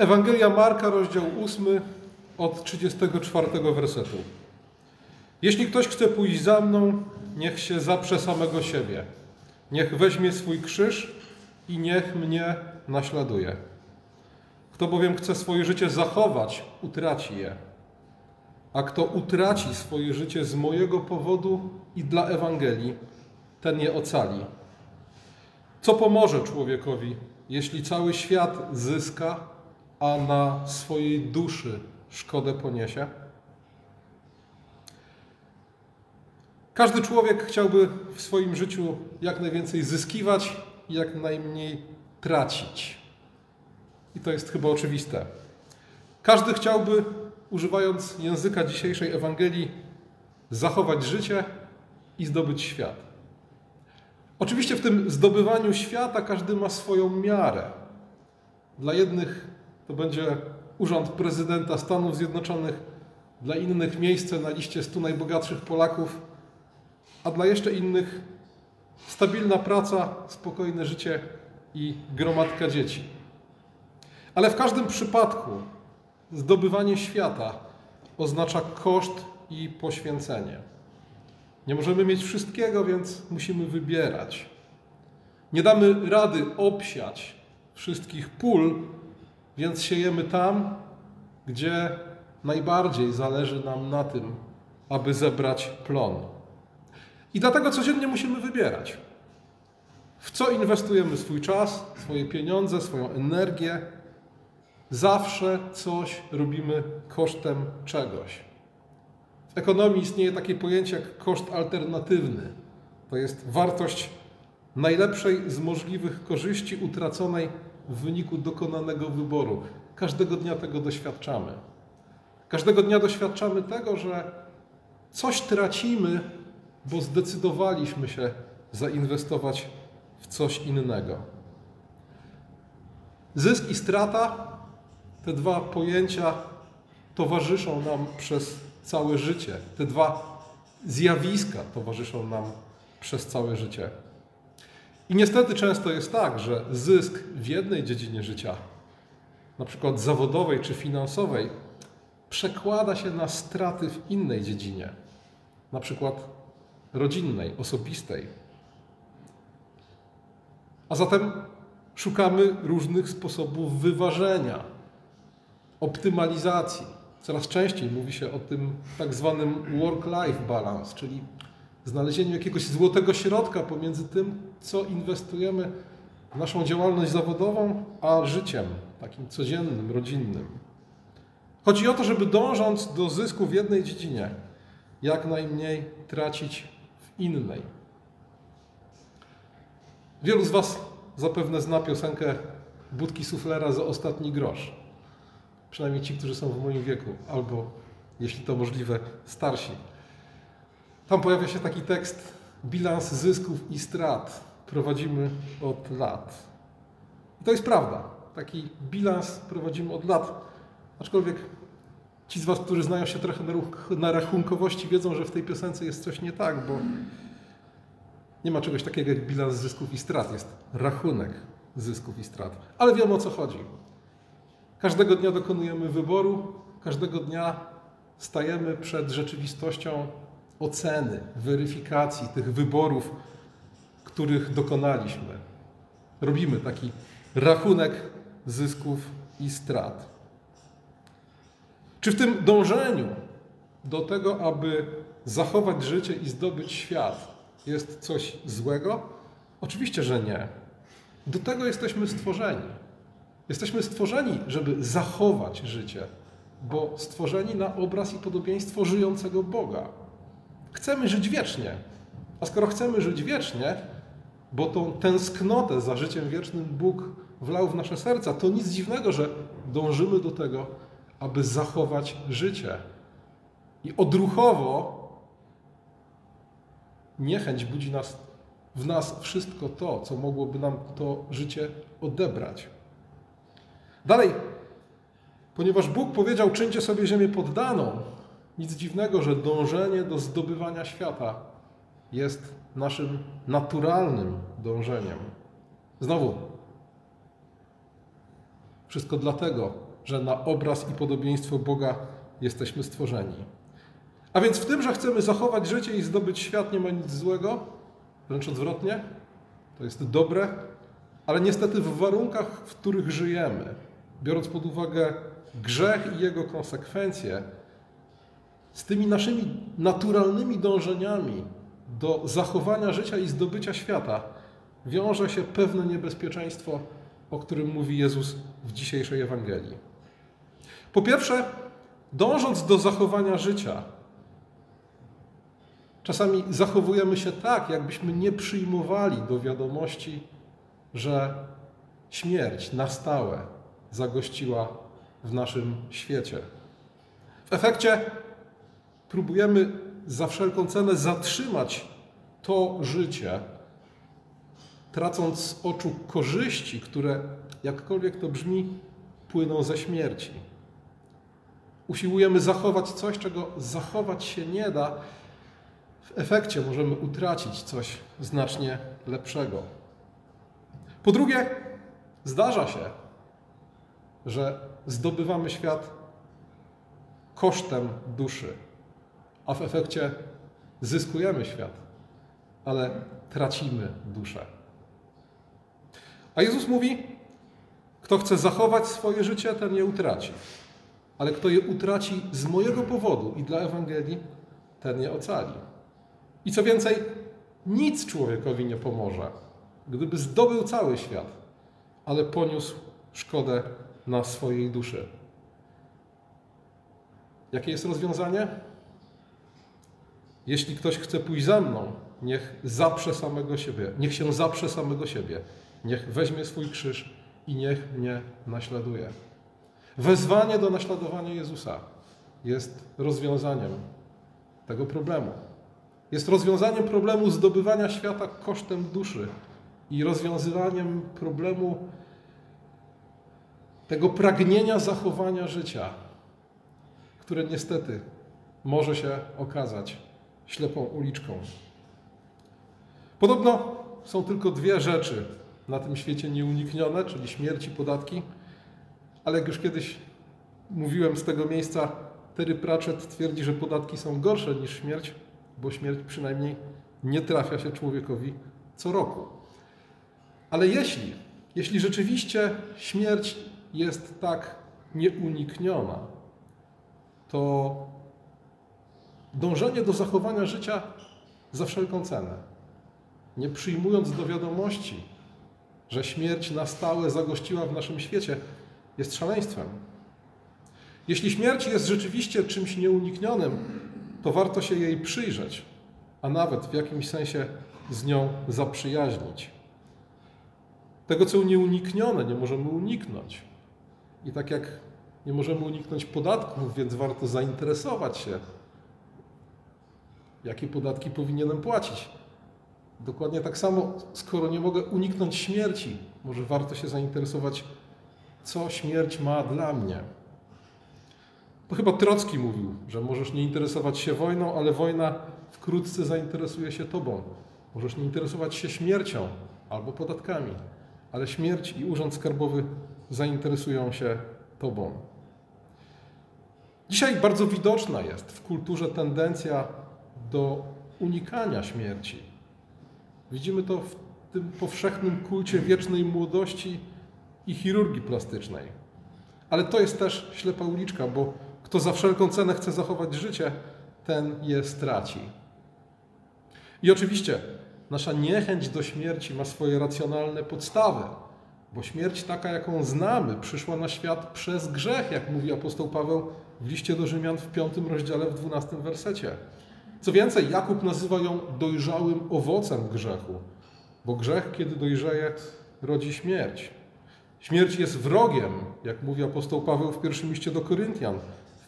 Ewangelia Marka, rozdział 8, od 34 wersetu. Jeśli ktoś chce pójść za mną, niech się zaprze samego siebie. Niech weźmie swój krzyż i niech mnie naśladuje. Kto bowiem chce swoje życie zachować, utraci je. A kto utraci swoje życie z mojego powodu i dla Ewangelii, ten je ocali. Co pomoże człowiekowi, jeśli cały świat zyska, a na swojej duszy szkodę poniesie? Każdy człowiek chciałby w swoim życiu jak najwięcej zyskiwać i jak najmniej tracić. I to jest chyba oczywiste. Każdy chciałby, używając języka dzisiejszej Ewangelii, zachować życie i zdobyć świat. Oczywiście w tym zdobywaniu świata każdy ma swoją miarę. Dla jednych to będzie urząd prezydenta Stanów Zjednoczonych, dla innych miejsce na liście 100 najbogatszych Polaków, a dla jeszcze innych stabilna praca, spokojne życie i gromadka dzieci. Ale w każdym przypadku zdobywanie świata oznacza koszt i poświęcenie. Nie możemy mieć wszystkiego, więc musimy wybierać. Nie damy rady obsiać wszystkich pól, więc siejemy tam, gdzie najbardziej zależy nam na tym, aby zebrać plon. I dlatego codziennie musimy wybierać. W co inwestujemy swój czas, swoje pieniądze, swoją energię? Zawsze coś robimy kosztem czegoś. W ekonomii istnieje takie pojęcie jak koszt alternatywny. To jest wartość najlepszej z możliwych korzyści utraconej w wyniku dokonanego wyboru. Każdego dnia tego doświadczamy. Każdego dnia doświadczamy tego, że coś tracimy, bo zdecydowaliśmy się zainwestować w coś innego. Zysk i strata, te dwa pojęcia towarzyszą nam przez całe życie. Te dwa zjawiska towarzyszą nam przez całe życie. I niestety często jest tak, że zysk w jednej dziedzinie życia, na przykład zawodowej czy finansowej, przekłada się na straty w innej dziedzinie, na przykład rodzinnej, osobistej. A zatem szukamy różnych sposobów wyważenia, optymalizacji. Coraz częściej mówi się o tym tak zwanym work-life balance, czyli znalezieniu jakiegoś złotego środka pomiędzy tym, co inwestujemy w naszą działalność zawodową, a życiem takim codziennym, rodzinnym. Chodzi o to, żeby dążąc do zysku w jednej dziedzinie, jak najmniej tracić w innej. Wielu z Was zapewne zna piosenkę Budki Suflera za ostatni grosz. Przynajmniej ci, którzy są w moim wieku, albo jeśli to możliwe, starsi. Tam pojawia się taki tekst: bilans zysków i strat prowadzimy od lat. I to jest prawda. Taki bilans prowadzimy od lat. Aczkolwiek ci z Was, którzy znają się trochę na rachunkowości, wiedzą, że w tej piosence jest coś nie tak, bo nie ma czegoś takiego jak bilans zysków i strat. Jest rachunek zysków i strat. Ale wiemy o co chodzi. Każdego dnia dokonujemy wyboru, każdego dnia stajemy przed rzeczywistością oceny, weryfikacji tych wyborów, których dokonaliśmy. Robimy taki rachunek zysków i strat. Czy w tym dążeniu do tego, aby zachować życie i zdobyć świat, jest coś złego? Oczywiście, że nie. Do tego jesteśmy stworzeni. Jesteśmy stworzeni, żeby zachować życie, bo stworzeni na obraz i podobieństwo żyjącego Boga. Chcemy żyć wiecznie. A skoro chcemy żyć wiecznie, bo tą tęsknotę za życiem wiecznym Bóg wlał w nasze serca, to nic dziwnego, że dążymy do tego, aby zachować życie. I odruchowo niechęć budzi nas, w nas wszystko to, co mogłoby nam to życie odebrać. Dalej, ponieważ Bóg powiedział: czyńcie sobie ziemię poddaną, nic dziwnego, że dążenie do zdobywania świata jest naszym naturalnym dążeniem. Znowu, wszystko dlatego, że na obraz i podobieństwo Boga jesteśmy stworzeni. A więc w tym, że chcemy zachować życie i zdobyć świat, nie ma nic złego, wręcz odwrotnie. To jest dobre, ale niestety w warunkach, w których żyjemy, biorąc pod uwagę grzech i jego konsekwencje, z tymi naszymi naturalnymi dążeniami do zachowania życia i zdobycia świata wiąże się pewne niebezpieczeństwo, o którym mówi Jezus w dzisiejszej Ewangelii. Po pierwsze, dążąc do zachowania życia, czasami zachowujemy się tak, jakbyśmy nie przyjmowali do wiadomości, że śmierć na stałe zagościła w naszym świecie. W efekcie próbujemy za wszelką cenę zatrzymać to życie, tracąc z oczu korzyści, które, jakkolwiek to brzmi, płyną ze śmierci. Usiłujemy zachować coś, czego zachować się nie da. W efekcie możemy utracić coś znacznie lepszego. Po drugie, zdarza się, że zdobywamy świat kosztem duszy, a w efekcie zyskujemy świat, ale tracimy duszę. A Jezus mówi: Kto chce zachować swoje życie, ten je utraci. Ale kto je utraci z mojego powodu i dla Ewangelii, ten je ocali. I co więcej, nic człowiekowi nie pomoże, gdyby zdobył cały świat, ale poniósł szkodę na swojej duszy. Jakie jest rozwiązanie? Jeśli ktoś chce pójść za mną, niech zaprze samego siebie, niech się zaprze samego siebie, niech weźmie swój krzyż i niech mnie naśladuje. Wezwanie do naśladowania Jezusa jest rozwiązaniem tego problemu. Jest rozwiązaniem problemu zdobywania świata kosztem duszy i rozwiązywaniem problemu tego pragnienia zachowania życia, które niestety może się okazać ślepą uliczką. Podobno są tylko dwie rzeczy na tym świecie nieuniknione, czyli śmierć i podatki, ale jak już kiedyś mówiłem z tego miejsca, Terry Pratchett twierdzi, że podatki są gorsze niż śmierć, bo śmierć przynajmniej nie trafia się człowiekowi co roku. Ale jeśli, jeśli rzeczywiście śmierć jest tak nieunikniona, to dążenie do zachowania życia za wszelką cenę, nie przyjmując do wiadomości, że śmierć na stałe zagościła w naszym świecie, jest szaleństwem. Jeśli śmierć jest rzeczywiście czymś nieuniknionym, to warto się jej przyjrzeć, a nawet w jakimś sensie z nią zaprzyjaźnić. Tego, co nieuniknione, nie możemy uniknąć. I tak jak nie możemy uniknąć podatków, więc warto zainteresować się, jakie podatki powinienem płacić. Dokładnie tak samo, skoro nie mogę uniknąć śmierci, może warto się zainteresować, co śmierć ma dla mnie. To chyba Trocki mówił, że możesz nie interesować się wojną, ale wojna wkrótce zainteresuje się tobą. Możesz nie interesować się śmiercią albo podatkami, ale śmierć i urząd skarbowy zainteresują się tobą. Dzisiaj bardzo widoczna jest w kulturze tendencja do unikania śmierci. Widzimy to w tym powszechnym kulcie wiecznej młodości i chirurgii plastycznej. Ale to jest też ślepa uliczka, bo kto za wszelką cenę chce zachować życie, ten je straci. I oczywiście nasza niechęć do śmierci ma swoje racjonalne podstawy, bo śmierć taka, jaką znamy, przyszła na świat przez grzech, jak mówi apostoł Paweł w liście do Rzymian w piątym rozdziale w dwunastym wersecie. Co więcej, Jakub nazywa ją dojrzałym owocem grzechu, bo grzech, kiedy dojrzeje, rodzi śmierć. Śmierć jest wrogiem, jak mówi apostoł Paweł w pierwszym liście do Koryntian,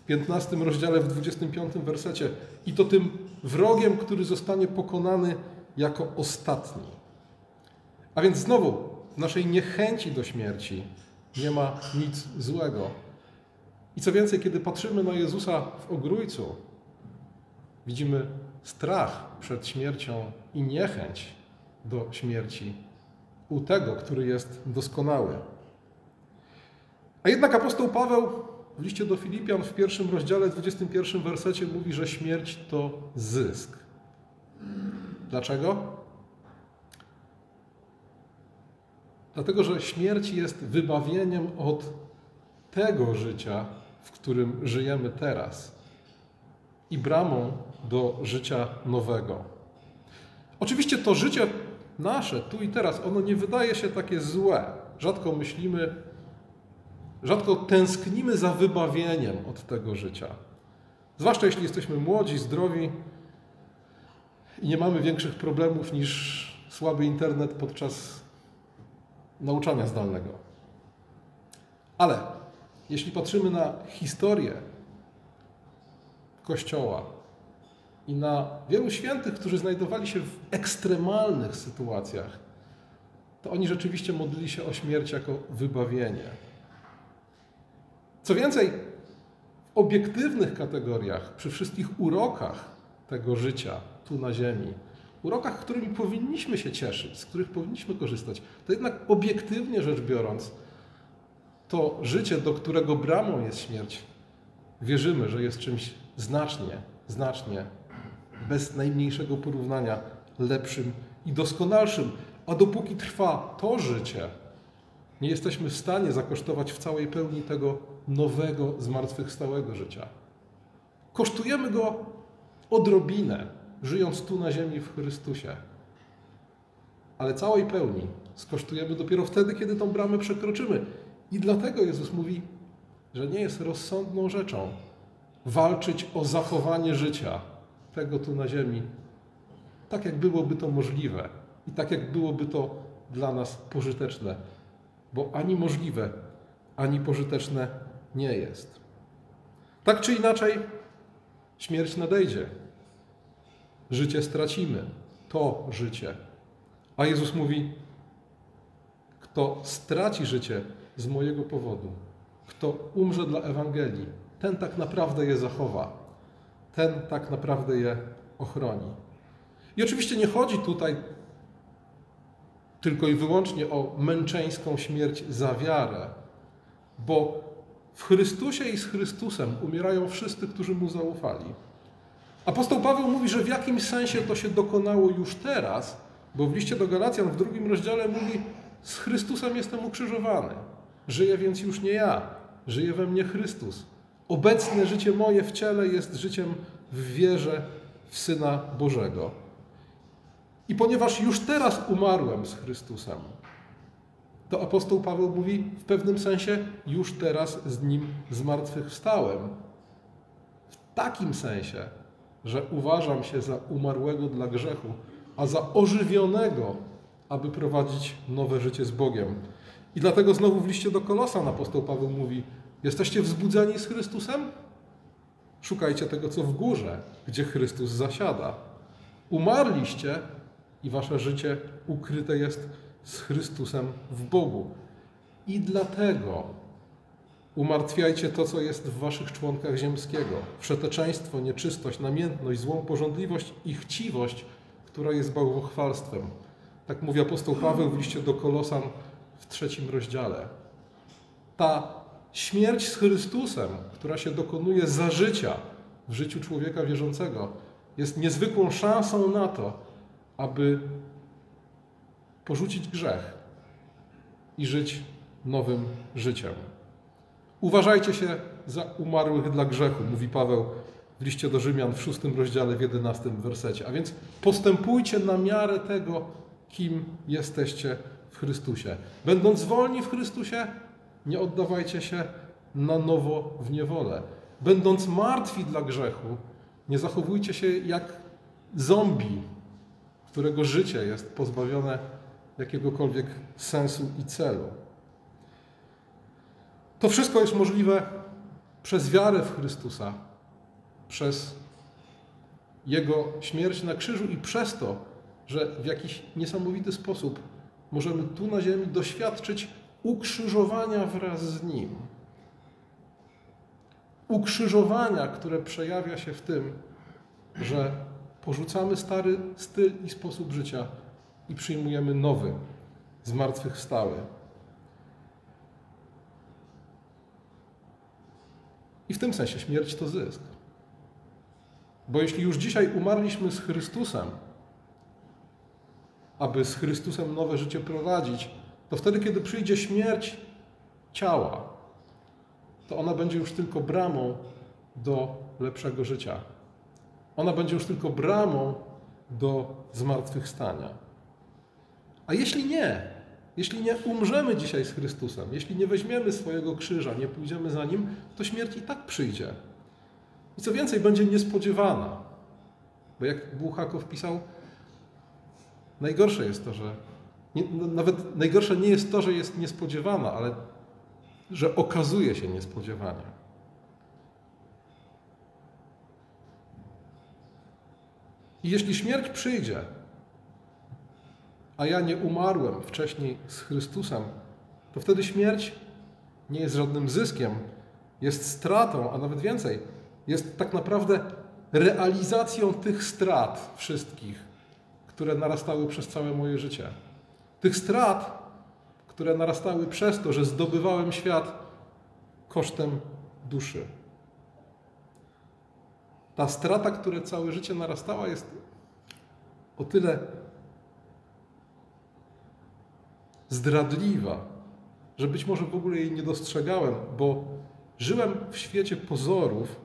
w 15 rozdziale, w 25 wersecie. I to tym wrogiem, który zostanie pokonany jako ostatni. A więc znowu, w naszej niechęci do śmierci nie ma nic złego. I co więcej, kiedy patrzymy na Jezusa w ogrójcu, widzimy strach przed śmiercią i niechęć do śmierci u tego, który jest doskonały. A jednak apostoł Paweł w liście do Filipian w pierwszym rozdziale, 21 wersecie mówi, że śmierć to zysk. Dlaczego? Dlatego, że śmierć jest wybawieniem od tego życia, w którym żyjemy teraz i bramą do życia nowego. Oczywiście to życie nasze, tu i teraz, ono nie wydaje się takie złe. Rzadko myślimy, rzadko tęsknimy za wybawieniem od tego życia. Zwłaszcza jeśli jesteśmy młodzi, zdrowi i nie mamy większych problemów niż słaby internet podczas nauczania zdalnego. Ale jeśli patrzymy na historię Kościoła i na wielu świętych, którzy znajdowali się w ekstremalnych sytuacjach, to oni rzeczywiście modlili się o śmierć jako wybawienie. Co więcej, w obiektywnych kategoriach, przy wszystkich urokach tego życia tu na Ziemi, urokach, którymi powinniśmy się cieszyć, z których powinniśmy korzystać, to jednak obiektywnie rzecz biorąc, to życie, do którego bramą jest śmierć, wierzymy, że jest czymś znacznie, znacznie, bez najmniejszego porównania, lepszym i doskonalszym. A dopóki trwa to życie, nie jesteśmy w stanie zakosztować w całej pełni tego nowego, zmartwychwstałego życia. Kosztujemy go odrobinę, żyjąc tu na ziemi w Chrystusie. Ale całej pełni skosztujemy dopiero wtedy, kiedy tą bramę przekroczymy. I dlatego Jezus mówi, że nie jest rozsądną rzeczą walczyć o zachowanie życia tego tu na ziemi, tak jak byłoby to możliwe i tak jak byłoby to dla nas pożyteczne, bo ani możliwe, ani pożyteczne nie jest. Tak czy inaczej, śmierć nadejdzie. Życie stracimy. To życie. A Jezus mówi: Kto straci życie z mojego powodu, kto umrze dla Ewangelii, ten tak naprawdę je zachowa. Ten tak naprawdę je ochroni. I oczywiście nie chodzi tutaj tylko i wyłącznie o męczeńską śmierć za wiarę, bo w Chrystusie i z Chrystusem umierają wszyscy, którzy Mu zaufali. Apostoł Paweł mówi, że w jakimś sensie to się dokonało już teraz, bo w liście do Galacjan w drugim rozdziale mówi: Z Chrystusem jestem ukrzyżowany. Żyję więc już nie ja, żyje we mnie Chrystus. Obecne życie moje w ciele jest życiem w wierze w Syna Bożego. I ponieważ już teraz umarłem z Chrystusem, to apostoł Paweł mówi w pewnym sensie już teraz z nim zmartwychwstałem. W takim sensie, że uważam się za umarłego dla grzechu, a za ożywionego, aby prowadzić nowe życie z Bogiem. I dlatego znowu w liście do Kolosan apostoł Paweł mówi: Jesteście wzbudzeni z Chrystusem? Szukajcie tego, co w górze, gdzie Chrystus zasiada. Umarliście i wasze życie ukryte jest z Chrystusem w Bogu. I dlatego umartwiajcie to, co jest w waszych członkach ziemskiego: wszeteczeństwo, nieczystość, namiętność, złą porządliwość i chciwość, która jest bałwochwalstwem. Tak mówi apostoł Paweł w liście do Kolosan w trzecim rozdziale. Ta śmierć z Chrystusem, która się dokonuje za życia w życiu człowieka wierzącego, jest niezwykłą szansą na to, aby porzucić grzech i żyć nowym życiem. Uważajcie się za umarłych dla grzechu, mówi Paweł w liście do Rzymian w szóstym rozdziale, w jedenastym wersecie. A więc postępujcie na miarę tego, kim jesteście w Chrystusie. Będąc wolni w Chrystusie, nie oddawajcie się na nowo w niewolę. Będąc martwi dla grzechu, nie zachowujcie się jak zombie, którego życie jest pozbawione jakiegokolwiek sensu i celu. To wszystko jest możliwe przez wiarę w Chrystusa, przez Jego śmierć na krzyżu i przez to, że w jakiś niesamowity sposób możemy tu na ziemi doświadczyć ukrzyżowania wraz z Nim. Ukrzyżowania, które przejawia się w tym, że porzucamy stary styl i sposób życia i przyjmujemy nowy, zmartwychwstały. I w tym sensie śmierć to zysk. Bo jeśli już dzisiaj umarliśmy z Chrystusem, aby z Chrystusem nowe życie prowadzić, to wtedy, kiedy przyjdzie śmierć ciała, to ona będzie już tylko bramą do lepszego życia. Ona będzie już tylko bramą do zmartwychwstania. A jeśli nie, jeśli nie umrzemy dzisiaj z Chrystusem, jeśli nie weźmiemy swojego krzyża, nie pójdziemy za nim, to śmierć i tak przyjdzie. I co więcej, będzie niespodziewana. Bo jak Buchakow pisał, najgorsze jest to, że nie, no, nawet najgorsze nie jest to, że jest niespodziewana, ale że okazuje się niespodziewanie. I jeśli śmierć przyjdzie, a ja nie umarłem wcześniej z Chrystusem, to wtedy śmierć nie jest żadnym zyskiem, jest stratą, a nawet więcej, jest tak naprawdę realizacją tych strat wszystkich, które narastały przez całe moje życie. Tych strat, które narastały przez to, że zdobywałem świat kosztem duszy. Ta strata, która całe życie narastała, jest o tyle zdradliwa, że być może w ogóle jej nie dostrzegałem, bo żyłem w świecie pozorów,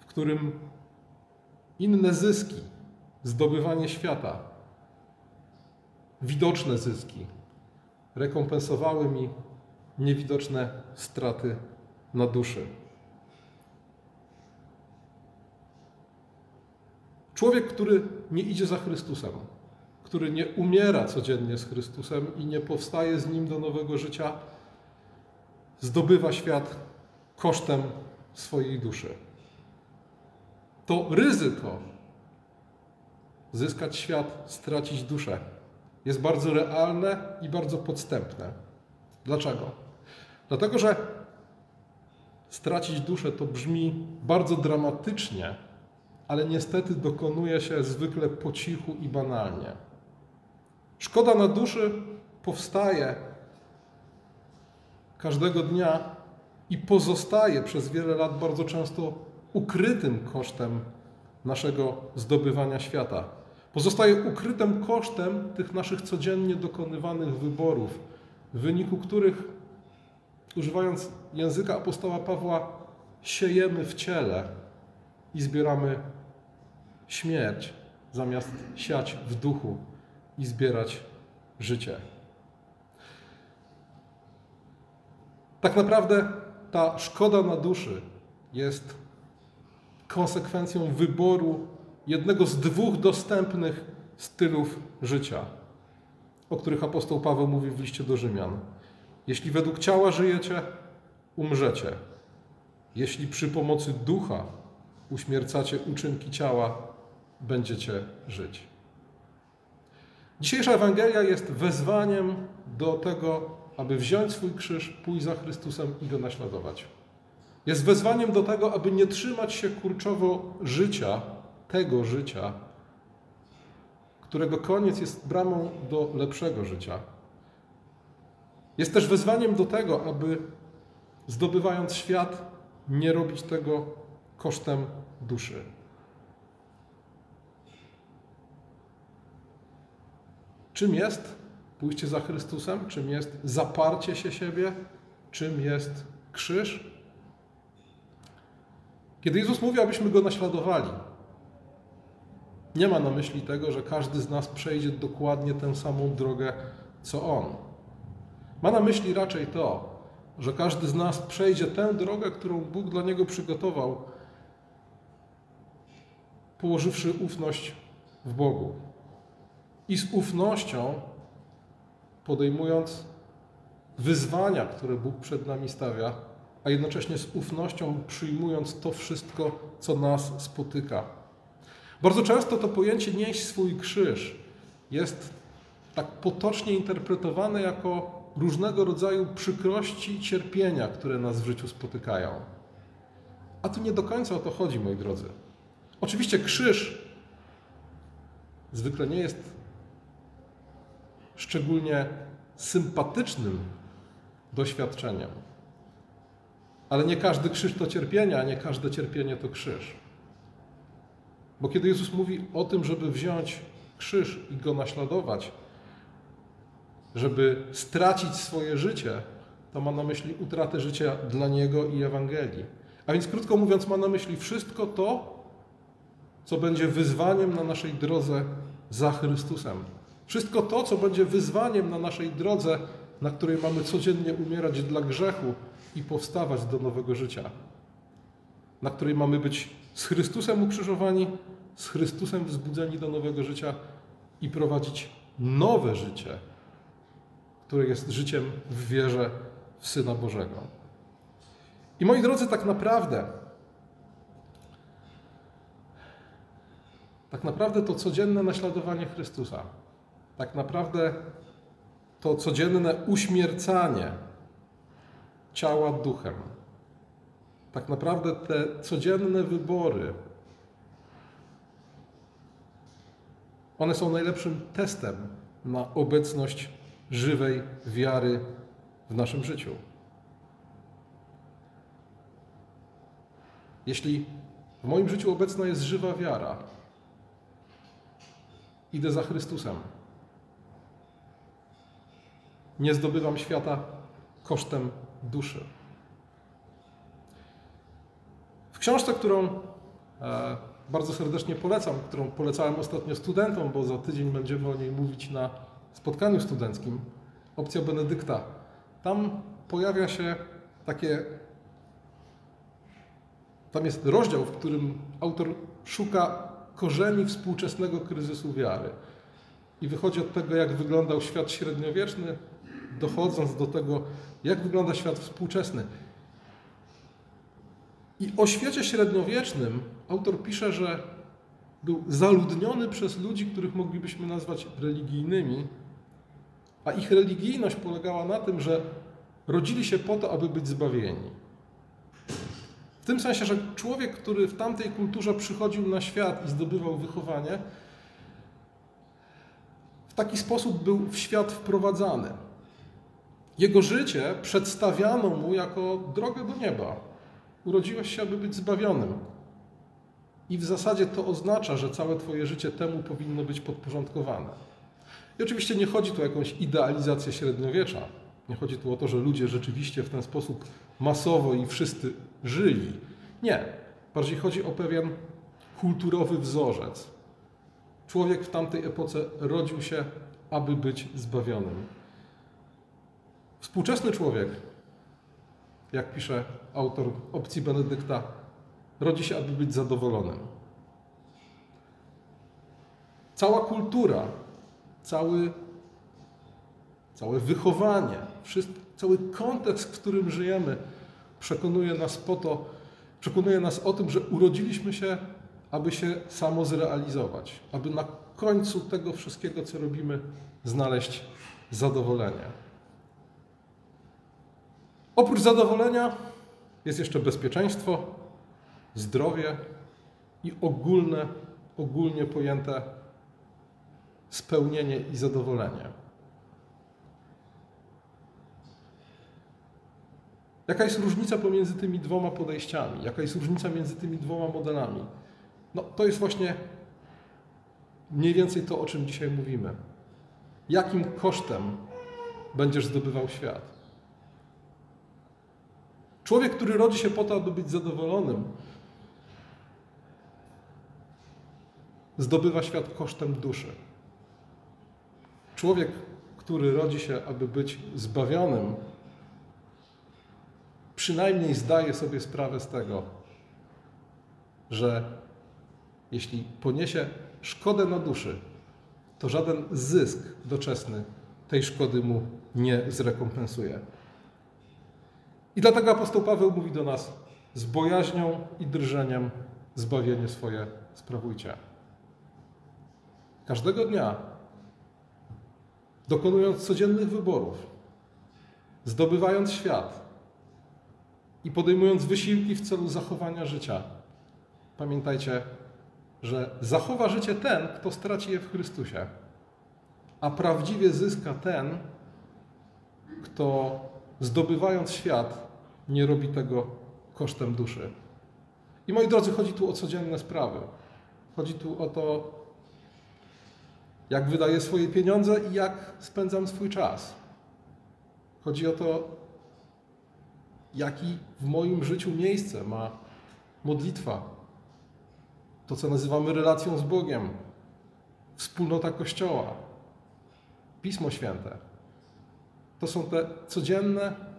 w którym inne zyski, zdobywanie świata, widoczne zyski rekompensowały mi niewidoczne straty na duszy. Człowiek, który nie idzie za Chrystusem, który nie umiera codziennie z Chrystusem i nie powstaje z Nim do nowego życia, zdobywa świat kosztem swojej duszy. To ryzyko zyskać świat, stracić duszę jest bardzo realne i bardzo podstępne. Dlaczego? Dlatego, że stracić duszę to brzmi bardzo dramatycznie, ale niestety dokonuje się zwykle po cichu i banalnie. Szkoda na duszy powstaje każdego dnia i pozostaje przez wiele lat bardzo często ukrytym kosztem naszego zdobywania świata. Pozostaje ukrytym kosztem tych naszych codziennie dokonywanych wyborów, w wyniku których, używając języka apostoła Pawła, siejemy w ciele i zbieramy śmierć, zamiast siać w duchu i zbierać życie. Tak naprawdę ta szkoda na duszy jest konsekwencją wyboru jednego z dwóch dostępnych stylów życia, o których apostoł Paweł mówi w liście do Rzymian. Jeśli według ciała żyjecie, umrzecie. Jeśli przy pomocy ducha uśmiercacie uczynki ciała, będziecie żyć. Dzisiejsza Ewangelia jest wezwaniem do tego, aby wziąć swój krzyż, pójść za Chrystusem i go naśladować. Jest wezwaniem do tego, aby nie trzymać się kurczowo życia, tego życia, którego koniec jest bramą do lepszego życia. Jest też wezwaniem do tego, aby zdobywając świat, nie robić tego kosztem duszy. Czym jest pójście za Chrystusem? Czym jest zaparcie się siebie? Czym jest krzyż? Kiedy Jezus mówi, abyśmy Go naśladowali, nie ma na myśli tego, że każdy z nas przejdzie dokładnie tę samą drogę, co On. Ma na myśli raczej to, że każdy z nas przejdzie tę drogę, którą Bóg dla niego przygotował, położywszy ufność w Bogu. I z ufnością podejmując wyzwania, które Bóg przed nami stawia, a jednocześnie z ufnością przyjmując to wszystko, co nas spotyka. Bardzo często to pojęcie nieść swój krzyż jest tak potocznie interpretowane jako różnego rodzaju przykrości i cierpienia, które nas w życiu spotykają. A tu nie do końca o to chodzi, moi drodzy. Oczywiście krzyż zwykle nie jest szczególnie sympatycznym doświadczeniem. Ale nie każdy krzyż to cierpienie, a nie każde cierpienie to krzyż. Bo kiedy Jezus mówi o tym, żeby wziąć krzyż i go naśladować, żeby stracić swoje życie, to ma na myśli utratę życia dla Niego i Ewangelii. A więc krótko mówiąc, ma na myśli wszystko to, co będzie wyzwaniem na naszej drodze za Chrystusem. Wszystko to, co będzie wyzwaniem na naszej drodze, na której mamy codziennie umierać dla grzechu i powstawać do nowego życia. Na której mamy być z Chrystusem ukrzyżowani, z Chrystusem wzbudzeni do nowego życia i prowadzić nowe życie, które jest życiem w wierze w Syna Bożego. I moi drodzy, tak naprawdę, tak naprawdę to codzienne naśladowanie Chrystusa, tak naprawdę to codzienne uśmiercanie ciała duchem, tak naprawdę te codzienne wybory, one są najlepszym testem na obecność żywej wiary w naszym życiu. Jeśli w moim życiu obecna jest żywa wiara, idę za Chrystusem. Nie zdobywam świata kosztem duszy. W książce, którą e, bardzo serdecznie polecam, którą polecałem ostatnio studentom, bo za tydzień będziemy o niej mówić na spotkaniu studenckim, opcja Benedykta. Tam pojawia się takie. Tam jest rozdział, w którym autor szuka korzeni współczesnego kryzysu wiary. I wychodzi od tego, jak wyglądał świat średniowieczny, dochodząc do tego, jak wygląda świat współczesny. I o świecie średniowiecznym autor pisze, że był zaludniony przez ludzi, których moglibyśmy nazwać religijnymi, a ich religijność polegała na tym, że rodzili się po to, aby być zbawieni. W tym sensie, że człowiek, który w tamtej kulturze przychodził na świat i zdobywał wychowanie, w taki sposób był w świat wprowadzany. Jego życie przedstawiano mu jako drogę do nieba. Urodziłeś się, aby być zbawionym. I w zasadzie to oznacza, że całe Twoje życie temu powinno być podporządkowane. I oczywiście nie chodzi tu o jakąś idealizację średniowiecza. Nie chodzi tu o to, że ludzie rzeczywiście w ten sposób masowo i wszyscy żyli. Nie. Bardziej chodzi o pewien kulturowy wzorzec. Człowiek w tamtej epoce rodził się, aby być zbawionym. Współczesny człowiek, jak pisze autor opcji Benedykta, rodzi się, aby być zadowolonym. Cała kultura, cały, całe wychowanie, wszystko, cały kontekst, w którym żyjemy, przekonuje nas po to, przekonuje nas o tym, że urodziliśmy się, aby się samo zrealizować, aby na końcu tego wszystkiego, co robimy, znaleźć zadowolenie. Oprócz zadowolenia jest jeszcze bezpieczeństwo, zdrowie i ogólne, ogólnie pojęte spełnienie i zadowolenie. Jaka jest różnica pomiędzy tymi dwoma podejściami? Jaka jest różnica między tymi dwoma modelami? No, to jest właśnie mniej więcej to, o czym dzisiaj mówimy. Jakim kosztem będziesz zdobywał świat? Człowiek, który rodzi się po to, aby być zadowolonym, zdobywa świat kosztem duszy. Człowiek, który rodzi się, aby być zbawionym, przynajmniej zdaje sobie sprawę z tego, że jeśli poniesie szkodę na duszy, to żaden zysk doczesny tej szkody mu nie zrekompensuje. I dlatego apostoł Paweł mówi do nas: z bojaźnią i drżeniem zbawienie swoje sprawujcie. Każdego dnia, dokonując codziennych wyborów, zdobywając świat i podejmując wysiłki w celu zachowania życia, pamiętajcie, że zachowa życie ten, kto straci je w Chrystusie, a prawdziwie zyska ten, kto zdobywając świat, nie robi tego kosztem duszy. I moi drodzy, chodzi tu o codzienne sprawy. Chodzi tu o to, jak wydaję swoje pieniądze i jak spędzam swój czas. Chodzi o to, jaki w moim życiu miejsce ma modlitwa. To, co nazywamy relacją z Bogiem, wspólnota Kościoła, Pismo Święte. To są te codzienne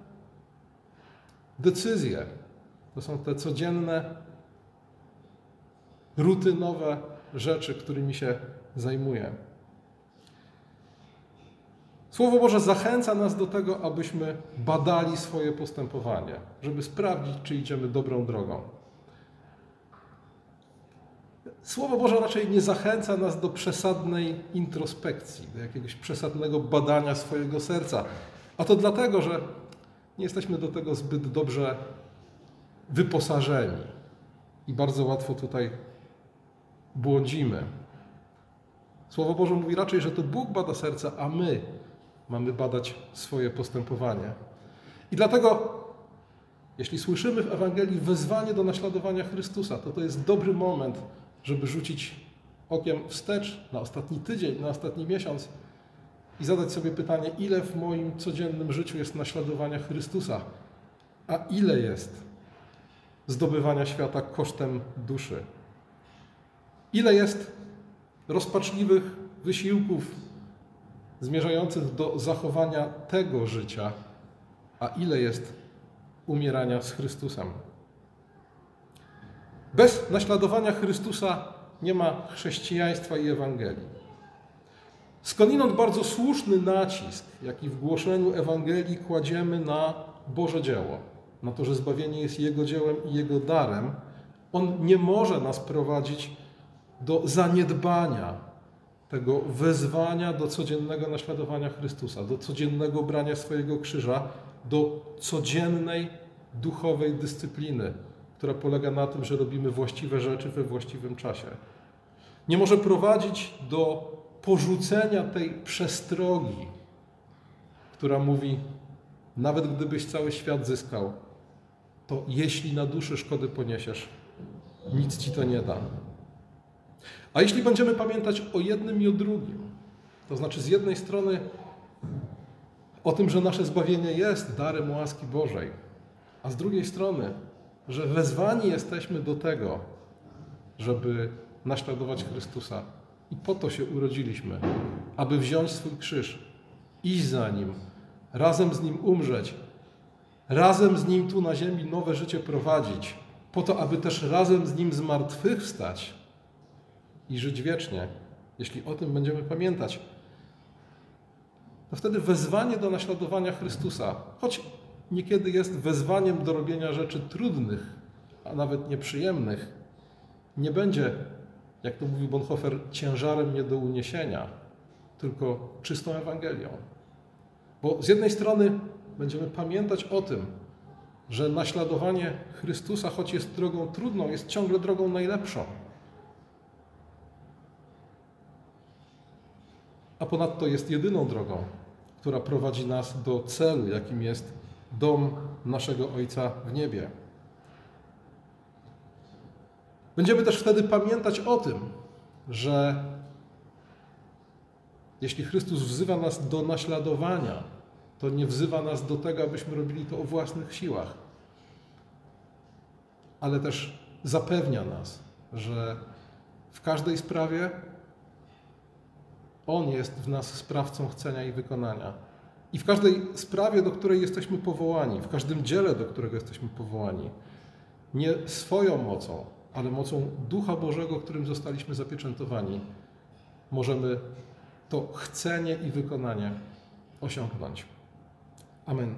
decyzje, to są te codzienne, rutynowe rzeczy, którymi się zajmuję. Słowo Boże zachęca nas do tego, abyśmy badali swoje postępowanie, żeby sprawdzić, czy idziemy dobrą drogą. Słowo Boże raczej nie zachęca nas do przesadnej introspekcji, do jakiegoś przesadnego badania swojego serca. A to dlatego, że nie jesteśmy do tego zbyt dobrze wyposażeni i bardzo łatwo tutaj błądzimy. Słowo Boże mówi raczej, że to Bóg bada serca, a my mamy badać swoje postępowanie. I dlatego, jeśli słyszymy w Ewangelii wezwanie do naśladowania Chrystusa, to to jest dobry moment, żeby rzucić okiem wstecz na ostatni tydzień, na ostatni miesiąc i zadać sobie pytanie, ile w moim codziennym życiu jest naśladowania Chrystusa, a ile jest zdobywania świata kosztem duszy. Ile jest rozpaczliwych wysiłków zmierzających do zachowania tego życia, a ile jest umierania z Chrystusem. Bez naśladowania Chrystusa nie ma chrześcijaństwa i Ewangelii. Skądinąd bardzo słuszny nacisk, jaki w głoszeniu Ewangelii kładziemy na Boże dzieło, na to, że zbawienie jest Jego dziełem i Jego darem, on nie może nas prowadzić do zaniedbania tego wezwania do codziennego naśladowania Chrystusa, do codziennego brania swojego krzyża, do codziennej duchowej dyscypliny, która polega na tym, że robimy właściwe rzeczy we właściwym czasie. Nie może prowadzić do porzucenia tej przestrogi, która mówi: nawet gdybyś cały świat zyskał, to jeśli na duszy szkody poniesiesz, nic ci to nie da. A jeśli będziemy pamiętać o jednym i o drugim, to znaczy z jednej strony o tym, że nasze zbawienie jest darem łaski Bożej, a z drugiej strony, że wezwani jesteśmy do tego, żeby naśladować Chrystusa. I po to się urodziliśmy, aby wziąć swój krzyż, iść za Nim, razem z Nim umrzeć, razem z Nim tu na ziemi nowe życie prowadzić, po to, aby też razem z Nim zmartwychwstać i żyć wiecznie. Jeśli o tym będziemy pamiętać, to wtedy wezwanie do naśladowania Chrystusa, choć niekiedy jest wezwaniem do robienia rzeczy trudnych, a nawet nieprzyjemnych, nie będzie, jak to mówił Bonhoeffer, ciężarem nie do uniesienia, tylko czystą Ewangelią. Bo z jednej strony będziemy pamiętać o tym, że naśladowanie Chrystusa, choć jest drogą trudną, jest ciągle drogą najlepszą. A ponadto jest jedyną drogą, która prowadzi nas do celu, jakim jest dom naszego Ojca w niebie. Będziemy też wtedy pamiętać o tym, że jeśli Chrystus wzywa nas do naśladowania, to nie wzywa nas do tego, abyśmy robili to o własnych siłach, ale też zapewnia nas, że w każdej sprawie On jest w nas sprawcą chcenia i wykonania. I w każdej sprawie, do której jesteśmy powołani, w każdym dziele, do którego jesteśmy powołani, nie swoją mocą, ale mocą Ducha Bożego, którym zostaliśmy zapieczętowani, możemy to chcenie i wykonanie osiągnąć. Amen.